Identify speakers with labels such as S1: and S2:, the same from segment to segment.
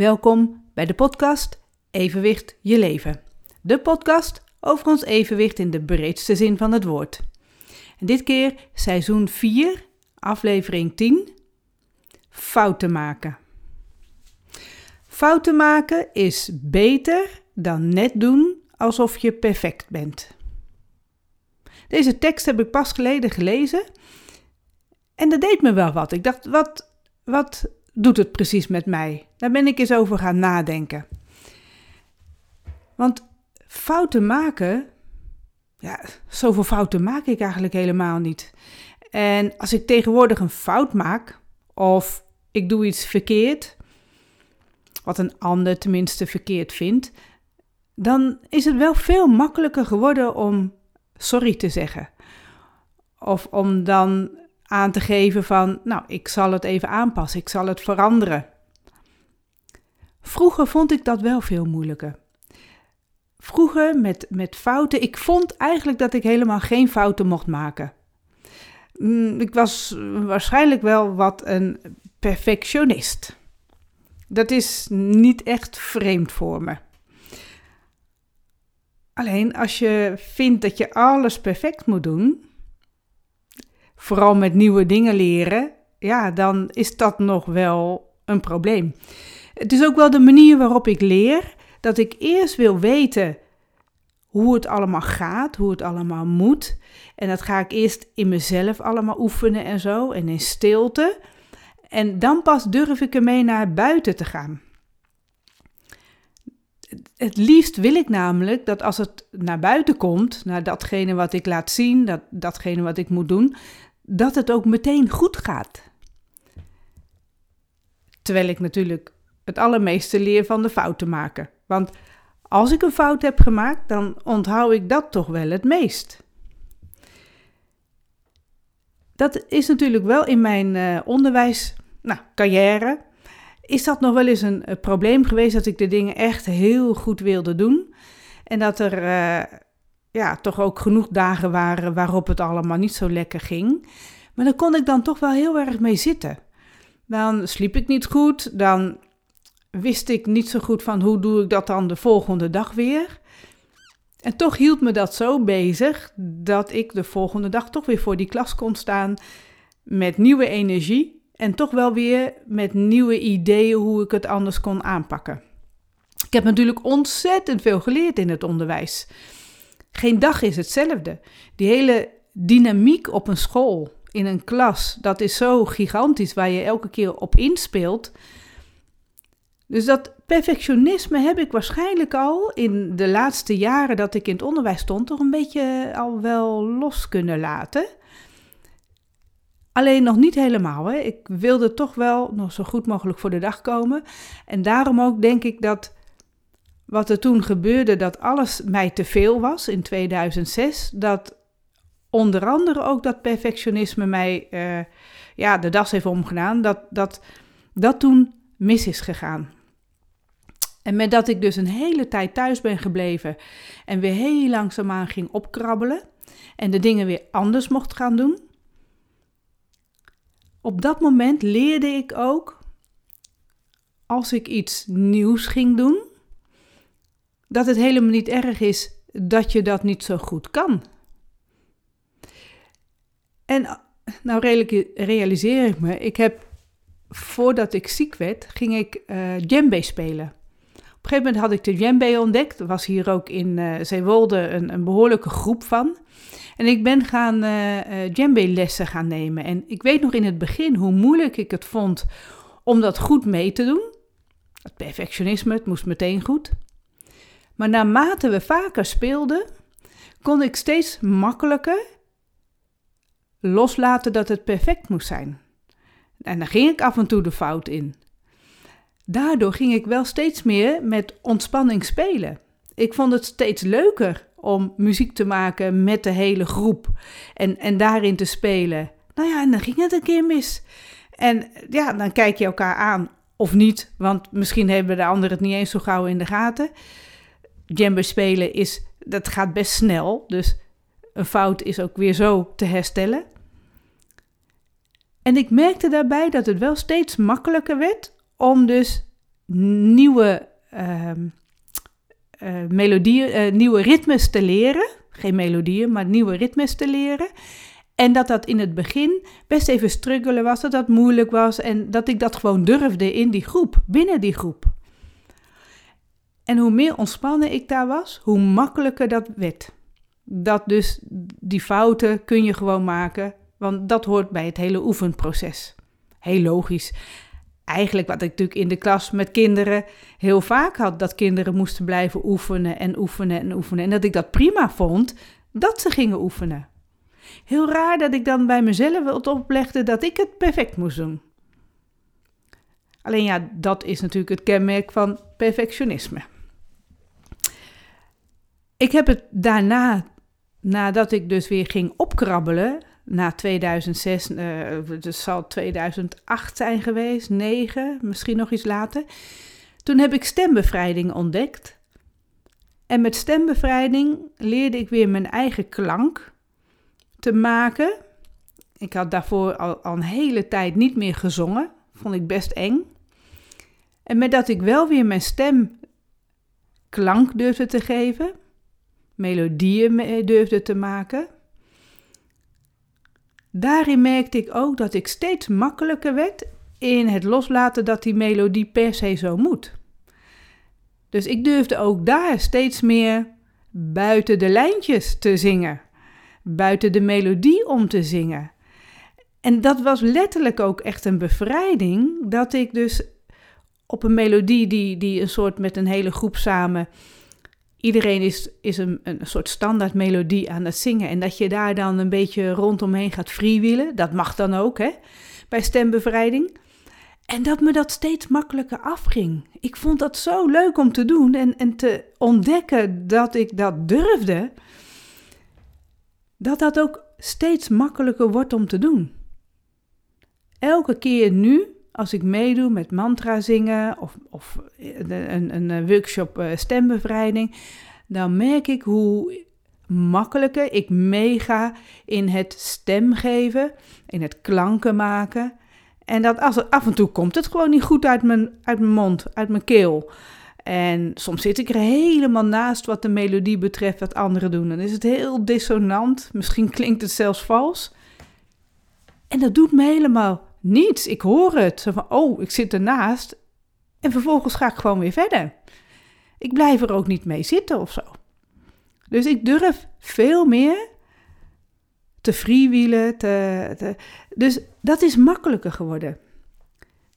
S1: Welkom bij de podcast Evenwicht je leven. De podcast over ons evenwicht in de breedste zin van het woord. En dit keer seizoen 4, aflevering 10. Fouten maken. Fouten maken is beter dan net doen alsof je perfect bent. Deze tekst heb ik pas geleden gelezen en dat deed me wel wat. Ik dacht, wat, wat doet het precies met mij? Daar ben ik eens over gaan nadenken. Want fouten maken, ja, zoveel fouten maak ik eigenlijk helemaal niet. En als ik tegenwoordig een fout maak, of ik doe iets verkeerd, wat een ander tenminste verkeerd vindt, dan is het wel veel makkelijker geworden om sorry te zeggen. Of om dan aan te geven van, nou, ik zal het even aanpassen, ik zal het veranderen. Vroeger vond ik dat wel veel moeilijker. Vroeger met, met fouten, ik vond eigenlijk dat ik helemaal geen fouten mocht maken. Mm, ik was waarschijnlijk wel wat een perfectionist. Dat is niet echt vreemd voor me. Alleen als je vindt dat je alles perfect moet doen, vooral met nieuwe dingen leren, ja, dan is dat nog wel een probleem. Het is ook wel de manier waarop ik leer, dat ik eerst wil weten hoe het allemaal gaat, hoe het allemaal moet. En dat ga ik eerst in mezelf allemaal oefenen en zo, en in stilte. En dan pas durf ik ermee naar buiten te gaan. Het liefst wil ik namelijk dat als het naar buiten komt, naar datgene wat ik laat zien, dat, datgene wat ik moet doen, dat het ook meteen goed gaat. Terwijl ik natuurlijk het allermeeste leer van de fouten maken. Want als ik een fout heb gemaakt, dan onthoud ik dat toch wel het meest. Dat is natuurlijk wel in mijn uh, onderwijs, nou, carrière, is dat nog wel eens een, probleem geweest dat ik de dingen echt heel goed wilde doen. En dat er uh, ja, toch ook genoeg dagen waren waarop het allemaal niet zo lekker ging. Maar dan kon ik dan toch wel heel erg mee zitten. Dan sliep ik niet goed, dan wist ik niet zo goed van hoe doe ik dat dan de volgende dag weer. En toch hield me dat zo bezig dat ik de volgende dag toch weer voor die klas kon staan met nieuwe energie en toch wel weer met nieuwe ideeën hoe ik het anders kon aanpakken. Ik heb natuurlijk ontzettend veel geleerd in het onderwijs. Geen dag is hetzelfde. Die hele dynamiek op een school, in een klas, dat is zo gigantisch waar je elke keer op inspeelt. Dus dat perfectionisme heb ik waarschijnlijk al in de laatste jaren dat ik in het onderwijs stond, toch een beetje al wel los kunnen laten. Alleen nog niet helemaal. Hè. Ik wilde toch wel nog zo goed mogelijk voor de dag komen. En daarom ook denk ik dat wat er toen gebeurde, dat alles mij te veel was in 2006, dat onder andere ook dat perfectionisme mij uh, ja, de das heeft omgedaan, dat, dat dat toen mis is gegaan. En met dat ik dus een hele tijd thuis ben gebleven en weer heel langzaamaan ging opkrabbelen en de dingen weer anders mocht gaan doen. Op dat moment leerde ik ook, als ik iets nieuws ging doen, dat het helemaal niet erg is dat je dat niet zo goed kan. En nou realiseer ik me, ik heb voordat ik ziek werd, ging ik uh, djembe spelen. Op een gegeven moment had ik de djembe ontdekt. Er was hier ook in uh, Zeewolde een, een behoorlijke groep van. En ik ben gaan uh, djembe lessen gaan nemen. En ik weet nog in het begin hoe moeilijk ik het vond om dat goed mee te doen. Het perfectionisme, het moest meteen goed. Maar naarmate we vaker speelden, kon ik steeds makkelijker loslaten dat het perfect moest zijn. En dan ging ik af en toe de fout in. Daardoor ging ik wel steeds meer met ontspanning spelen. Ik vond het steeds leuker om muziek te maken met de hele groep en, en daarin te spelen. Nou ja, en dan ging het een keer mis. En ja, dan kijk je elkaar aan of niet, want misschien hebben de anderen het niet eens zo gauw in de gaten. Jamber spelen is, dat gaat best snel, dus een fout is ook weer zo te herstellen. En ik merkte daarbij dat het wel steeds makkelijker werd om dus nieuwe ehm, uh, melodieën, uh, nieuwe ritmes te leren. Geen melodieën, maar nieuwe ritmes te leren. En dat dat in het begin best even struggelen was, dat dat moeilijk was en dat ik dat gewoon durfde in die groep, binnen die groep. En hoe meer ontspannen ik daar was, hoe makkelijker dat werd. Dat dus die fouten kun je gewoon maken, want dat hoort bij het hele oefenproces. Heel logisch eigenlijk wat ik natuurlijk in de klas met kinderen heel vaak had, dat kinderen moesten blijven oefenen en oefenen en oefenen. En dat ik dat prima vond dat ze gingen oefenen. Heel raar dat ik dan bij mezelf het oplegde dat ik het perfect moest doen. Alleen ja, dat is natuurlijk het kenmerk van perfectionisme. Ik heb het daarna, nadat ik dus weer ging opkrabbelen, na 2006, uh, het zal 2008 zijn geweest, 9, misschien nog iets later. Toen heb ik stembevrijding ontdekt. En met stembevrijding leerde ik weer mijn eigen klank te maken. Ik had daarvoor al, al een hele tijd niet meer gezongen. Vond ik best eng. En met dat ik wel weer mijn stem klank durfde te geven, melodieën durfde te maken Daarin merkte ik ook dat ik steeds makkelijker werd in het loslaten dat die melodie per se zo moet. Dus ik durfde ook daar steeds meer buiten de lijntjes te zingen, buiten de melodie om te zingen. En dat was letterlijk ook echt een bevrijding, dat ik dus op een melodie die, die een soort met een hele groep samen iedereen is, is een, een soort standaard melodie aan het zingen. En dat je daar dan een beetje rondomheen gaat freewheelen, dat mag dan ook hè, bij stembevrijding. En dat me dat steeds makkelijker afging. Ik vond dat zo leuk om te doen en, en te ontdekken dat ik dat durfde. Dat dat ook steeds makkelijker wordt om te doen. Elke keer nu als ik meedoe met mantra zingen of, of een, een workshop uh, stembevrijding, dan merk ik hoe makkelijker ik meega in het stem geven, in het klanken maken. En dat als af en toe komt het gewoon niet goed uit mijn, uit mijn mond, uit mijn keel. En soms zit ik er helemaal naast wat de melodie betreft wat anderen doen. Dan is het heel dissonant, misschien klinkt het zelfs vals. En dat doet me helemaal niets. Ik hoor het. Van, oh, ik zit ernaast. En vervolgens ga ik gewoon weer verder. Ik blijf er ook niet mee zitten of zo. Dus ik durf veel meer te freewheelen. Te, te, dus dat is makkelijker geworden.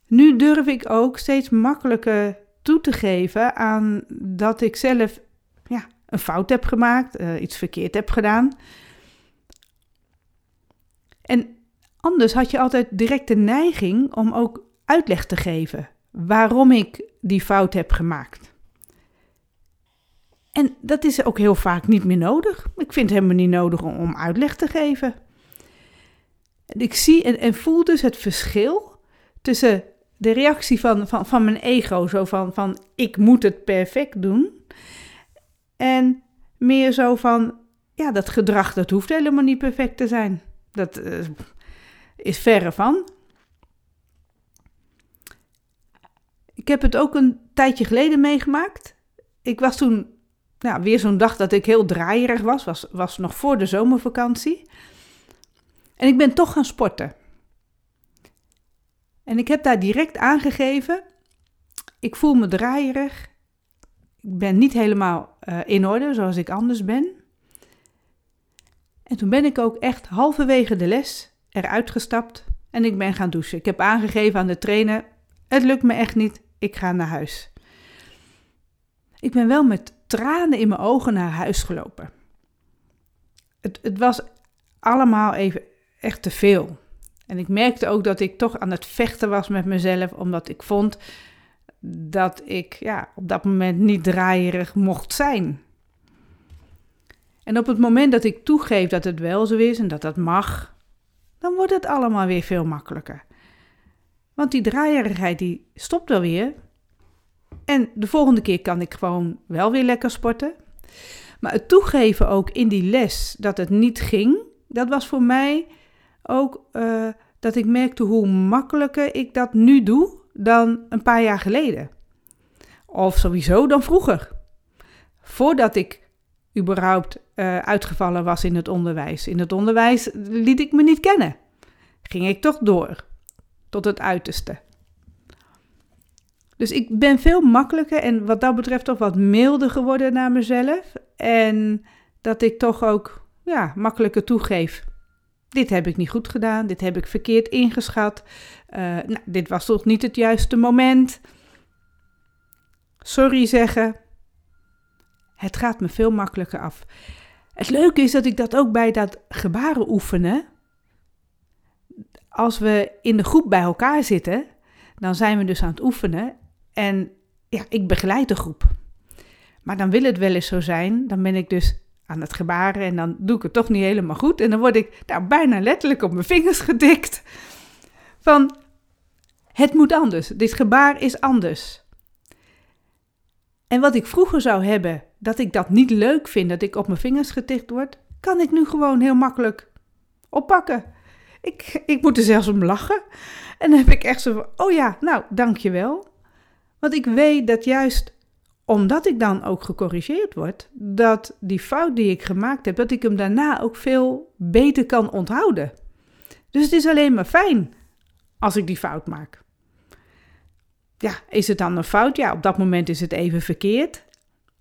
S1: Nu durf ik ook steeds makkelijker toe te geven aan dat ik zelf ja, een fout heb gemaakt, uh, iets verkeerd heb gedaan. En Anders had je altijd direct de neiging om ook uitleg te geven waarom ik die fout heb gemaakt. En dat is ook heel vaak niet meer nodig. Ik vind het helemaal niet nodig om uitleg te geven. Ik zie en, voel dus het verschil tussen de reactie van, van, van mijn ego, zo van, van ik moet het perfect doen, en meer zo van ja, dat gedrag dat hoeft helemaal niet perfect te zijn. Dat, uh, is verre van. Ik heb het ook een tijdje geleden meegemaakt. Ik was toen ja, weer zo'n dag dat ik heel draaierig was. was. Was nog voor de zomervakantie. En ik ben toch gaan sporten. En ik heb daar direct aangegeven. Ik voel me draaierig. Ik ben niet helemaal uh, in orde zoals ik anders ben. En toen ben ik ook echt halverwege de les eruit gestapt en ik ben gaan douchen. Ik heb aangegeven aan de trainer: het lukt me echt niet, ik ga naar huis. Ik ben wel met tranen in mijn ogen naar huis gelopen. Het, het was allemaal even echt te veel. En ik merkte ook dat ik toch aan het vechten was met mezelf, omdat ik vond dat ik ja, op dat moment niet draaierig mocht zijn. En op het moment dat ik toegeef dat het wel zo is en dat dat mag, dan wordt het allemaal weer veel makkelijker. Want die draaierigheid die stopt wel weer. En de volgende keer kan ik gewoon wel weer lekker sporten. Maar het toegeven ook in die les dat het niet ging, dat was voor mij ook uh, dat ik merkte hoe makkelijker ik dat nu doe dan een paar jaar geleden. Of sowieso dan vroeger. Voordat ik überhaupt uh, uitgevallen was in het onderwijs. In het onderwijs liet ik me niet kennen. Ging ik toch door tot het uiterste. Dus ik ben veel makkelijker en wat dat betreft toch wat milder geworden naar mezelf. En dat ik toch ook ja, makkelijker toegeef. Dit heb ik niet goed gedaan, dit heb ik verkeerd ingeschat. Uh, nou, dit was toch niet het juiste moment. Sorry zeggen. Het gaat me veel makkelijker af. Het leuke is dat ik dat ook bij dat gebaren oefenen. Als we in de groep bij elkaar zitten, dan zijn we dus aan het oefenen. En ja, ik begeleid de groep. Maar dan wil het wel eens zo zijn, dan ben ik dus aan het gebaren en dan doe ik het toch niet helemaal goed. En dan word ik nou, bijna letterlijk op mijn vingers gedikt. Van, het moet anders. Dit gebaar is anders. En wat ik vroeger zou hebben, dat ik dat niet leuk vind, dat ik op mijn vingers getikt word, kan ik nu gewoon heel makkelijk oppakken. Ik, ik moet er zelfs om lachen. En dan heb ik echt zo van, oh ja, nou, dankjewel. Want ik weet dat juist omdat ik dan ook gecorrigeerd word, dat die fout die ik gemaakt heb, dat ik hem daarna ook veel beter kan onthouden. Dus het is alleen maar fijn als ik die fout maak. Ja, is het dan een fout? Ja, op dat moment is het even verkeerd.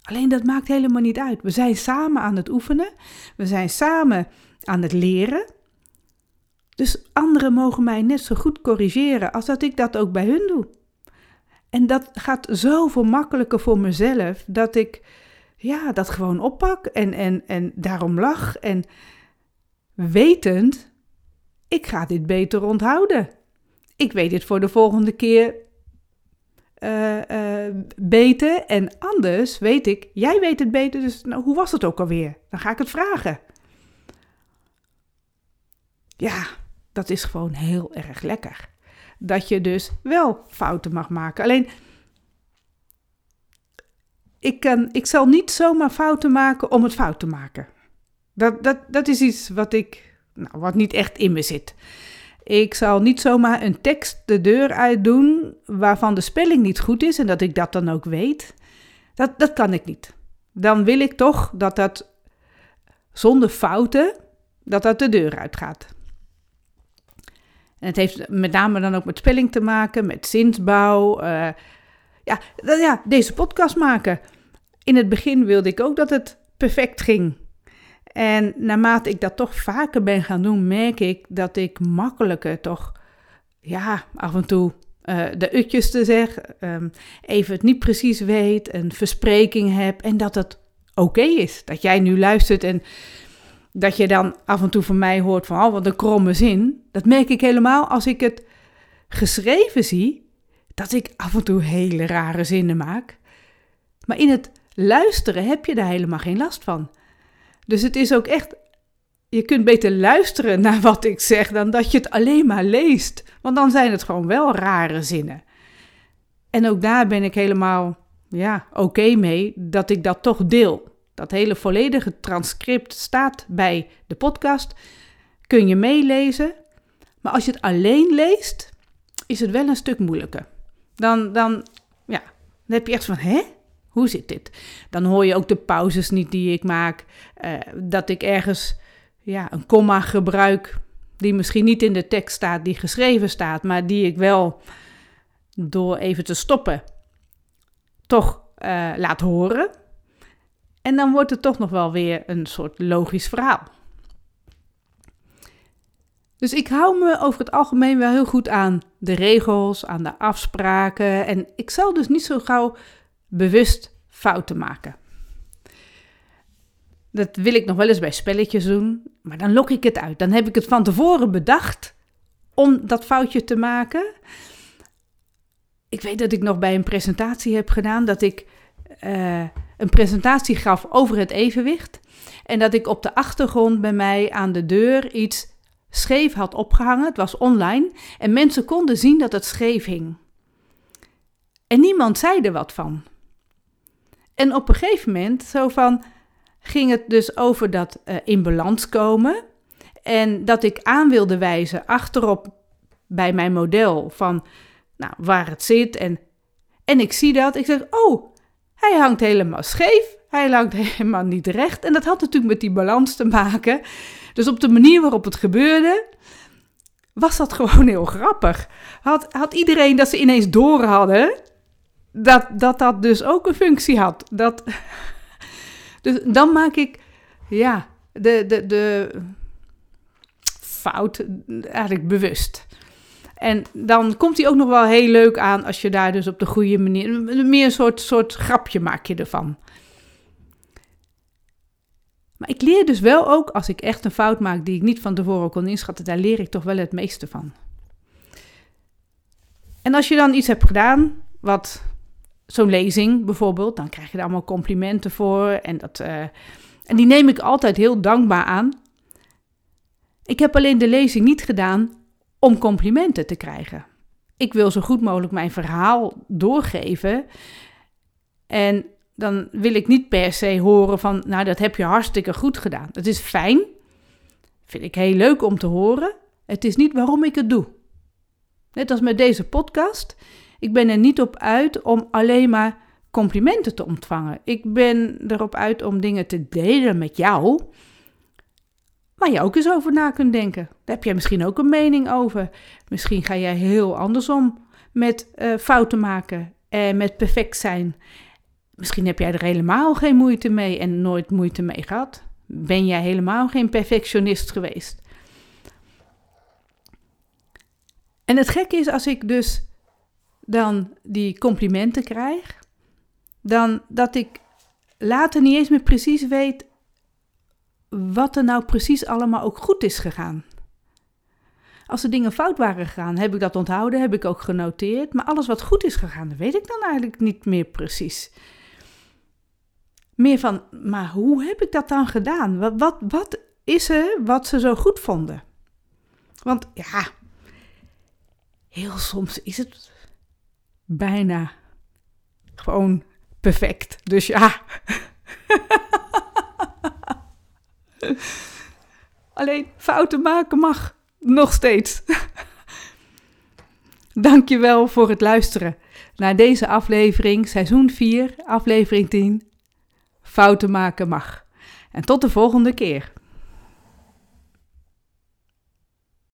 S1: Alleen dat maakt helemaal niet uit. We zijn samen aan het oefenen. We zijn samen aan het leren. Dus anderen mogen mij net zo goed corrigeren als dat ik dat ook bij hun doe. En dat gaat zoveel makkelijker voor mezelf dat ik ja, dat gewoon oppak en, en, en daarom lach. En wetend, ik ga dit beter onthouden. Ik weet dit voor de volgende keer uh, beter. En anders weet ik, jij weet het beter, dus nou, hoe was het ook alweer? Dan ga ik het vragen. Ja, dat is gewoon heel erg lekker. Dat je dus wel fouten mag maken. Alleen, ik, kan, ik zal niet zomaar fouten maken om het fout te maken. Dat, dat, dat is iets wat ik, nou, wat niet echt in me zit. Ik zal niet zomaar een tekst de deur uit doen waarvan de spelling niet goed is en dat ik dat dan ook weet. Dat, dat kan ik niet. Dan wil ik toch dat dat zonder fouten, dat dat de deur uitgaat. En het heeft met name dan ook met spelling te maken, met zinsbouw. Uh, ja, ja, deze podcast maken. In het begin wilde ik ook dat het perfect ging. En naarmate ik dat toch vaker ben gaan doen, merk ik dat ik makkelijker toch, ja, af en toe uh, de utjes te zeggen, um, even het niet precies weet, een verspreking heb en dat het oké is. Dat jij nu luistert en dat je dan af en toe van mij hoort van, oh, wat een kromme zin. Dat merk ik helemaal als ik het geschreven zie, dat ik af en toe hele rare zinnen maak. Maar in het luisteren heb je daar helemaal geen last van. Dus het is ook echt, je kunt beter luisteren naar wat ik zeg dan dat je het alleen maar leest. Want dan zijn het gewoon wel rare zinnen. En ook daar ben ik helemaal ja, oké mee dat ik dat toch deel. Dat hele volledige transcript staat bij de podcast. Kun je meelezen. Maar als je het alleen leest, is het wel een stuk moeilijker. Dan, dan, ja, dan heb je echt van, hè? Hoe zit dit? Dan hoor je ook de pauzes niet die ik maak. Uh, dat ik ergens ja, een komma gebruik die misschien niet in de tekst staat, die geschreven staat, maar die ik wel door even te stoppen toch uh, laat horen. En dan wordt het toch nog wel weer een soort logisch verhaal. Dus ik hou me over het algemeen wel heel goed aan de regels, aan de afspraken. En ik zal dus niet zo gauw bewust fouten maken. Dat wil ik nog wel eens bij spelletjes doen, maar dan lok ik het uit. Dan heb ik het van tevoren bedacht om dat foutje te maken. Ik weet dat ik nog bij een presentatie heb gedaan dat ik uh, een presentatie gaf over het evenwicht. En dat ik op de achtergrond bij mij aan de deur iets scheef had opgehangen. Het was online en mensen konden zien dat het scheef hing. En niemand zei er wat van. En op een gegeven moment, zo van, ging het dus over dat uh, in balans komen. En dat ik aan wilde wijzen achterop bij mijn model van nou, waar het zit. En, En ik zie dat, ik zeg, oh, hij hangt helemaal scheef, hij hangt helemaal niet recht. En dat had natuurlijk met die balans te maken. Dus op de manier waarop het gebeurde, was dat gewoon heel grappig. Had, had iedereen dat ze ineens door hadden, dat, dat dat dus ook een functie had. Dat, dus dan maak ik, ja, de, de, de fout eigenlijk bewust. En dan komt hij ook nog wel heel leuk aan als je daar dus op de goede manier, meer een soort, soort grapje maak je ervan. Maar ik leer dus wel ook, als ik echt een fout maak die ik niet van tevoren kon inschatten, daar leer ik toch wel het meeste van. En als je dan iets hebt gedaan, wat zo'n lezing bijvoorbeeld, dan krijg je daar allemaal complimenten voor. En, dat, uh, en die neem ik altijd heel dankbaar aan. Ik heb alleen de lezing niet gedaan om complimenten te krijgen. Ik wil zo goed mogelijk mijn verhaal doorgeven. En dan wil ik niet per se horen van, nou dat heb je hartstikke goed gedaan. Dat is fijn, vind ik heel leuk om te horen. Het is niet waarom ik het doe. Net als met deze podcast. Ik ben er niet op uit om alleen maar complimenten te ontvangen. Ik ben erop uit om dingen te delen met jou. Waar je ook eens over na kunt denken. Daar heb jij misschien ook een mening over. Misschien ga jij heel andersom met uh, fouten maken en met perfect zijn. Misschien heb jij er helemaal geen moeite mee en nooit moeite mee gehad. Ben jij helemaal geen perfectionist geweest? En het gekke is als ik dus dan die complimenten krijg, dan dat ik later niet eens meer precies weet wat er nou precies allemaal ook goed is gegaan. Als er dingen fout waren gegaan, heb ik dat onthouden, heb ik ook genoteerd. Maar alles wat goed is gegaan, dat weet ik dan eigenlijk niet meer precies. Meer van, maar hoe heb ik dat dan gedaan? Wat, wat, wat is er wat ze zo goed vonden? Want ja, heel soms is het bijna gewoon perfect. Dus ja. Alleen fouten maken mag nog steeds. Dankjewel voor het luisteren naar deze aflevering, seizoen 4, aflevering 10. Fouten maken mag. En tot de volgende keer.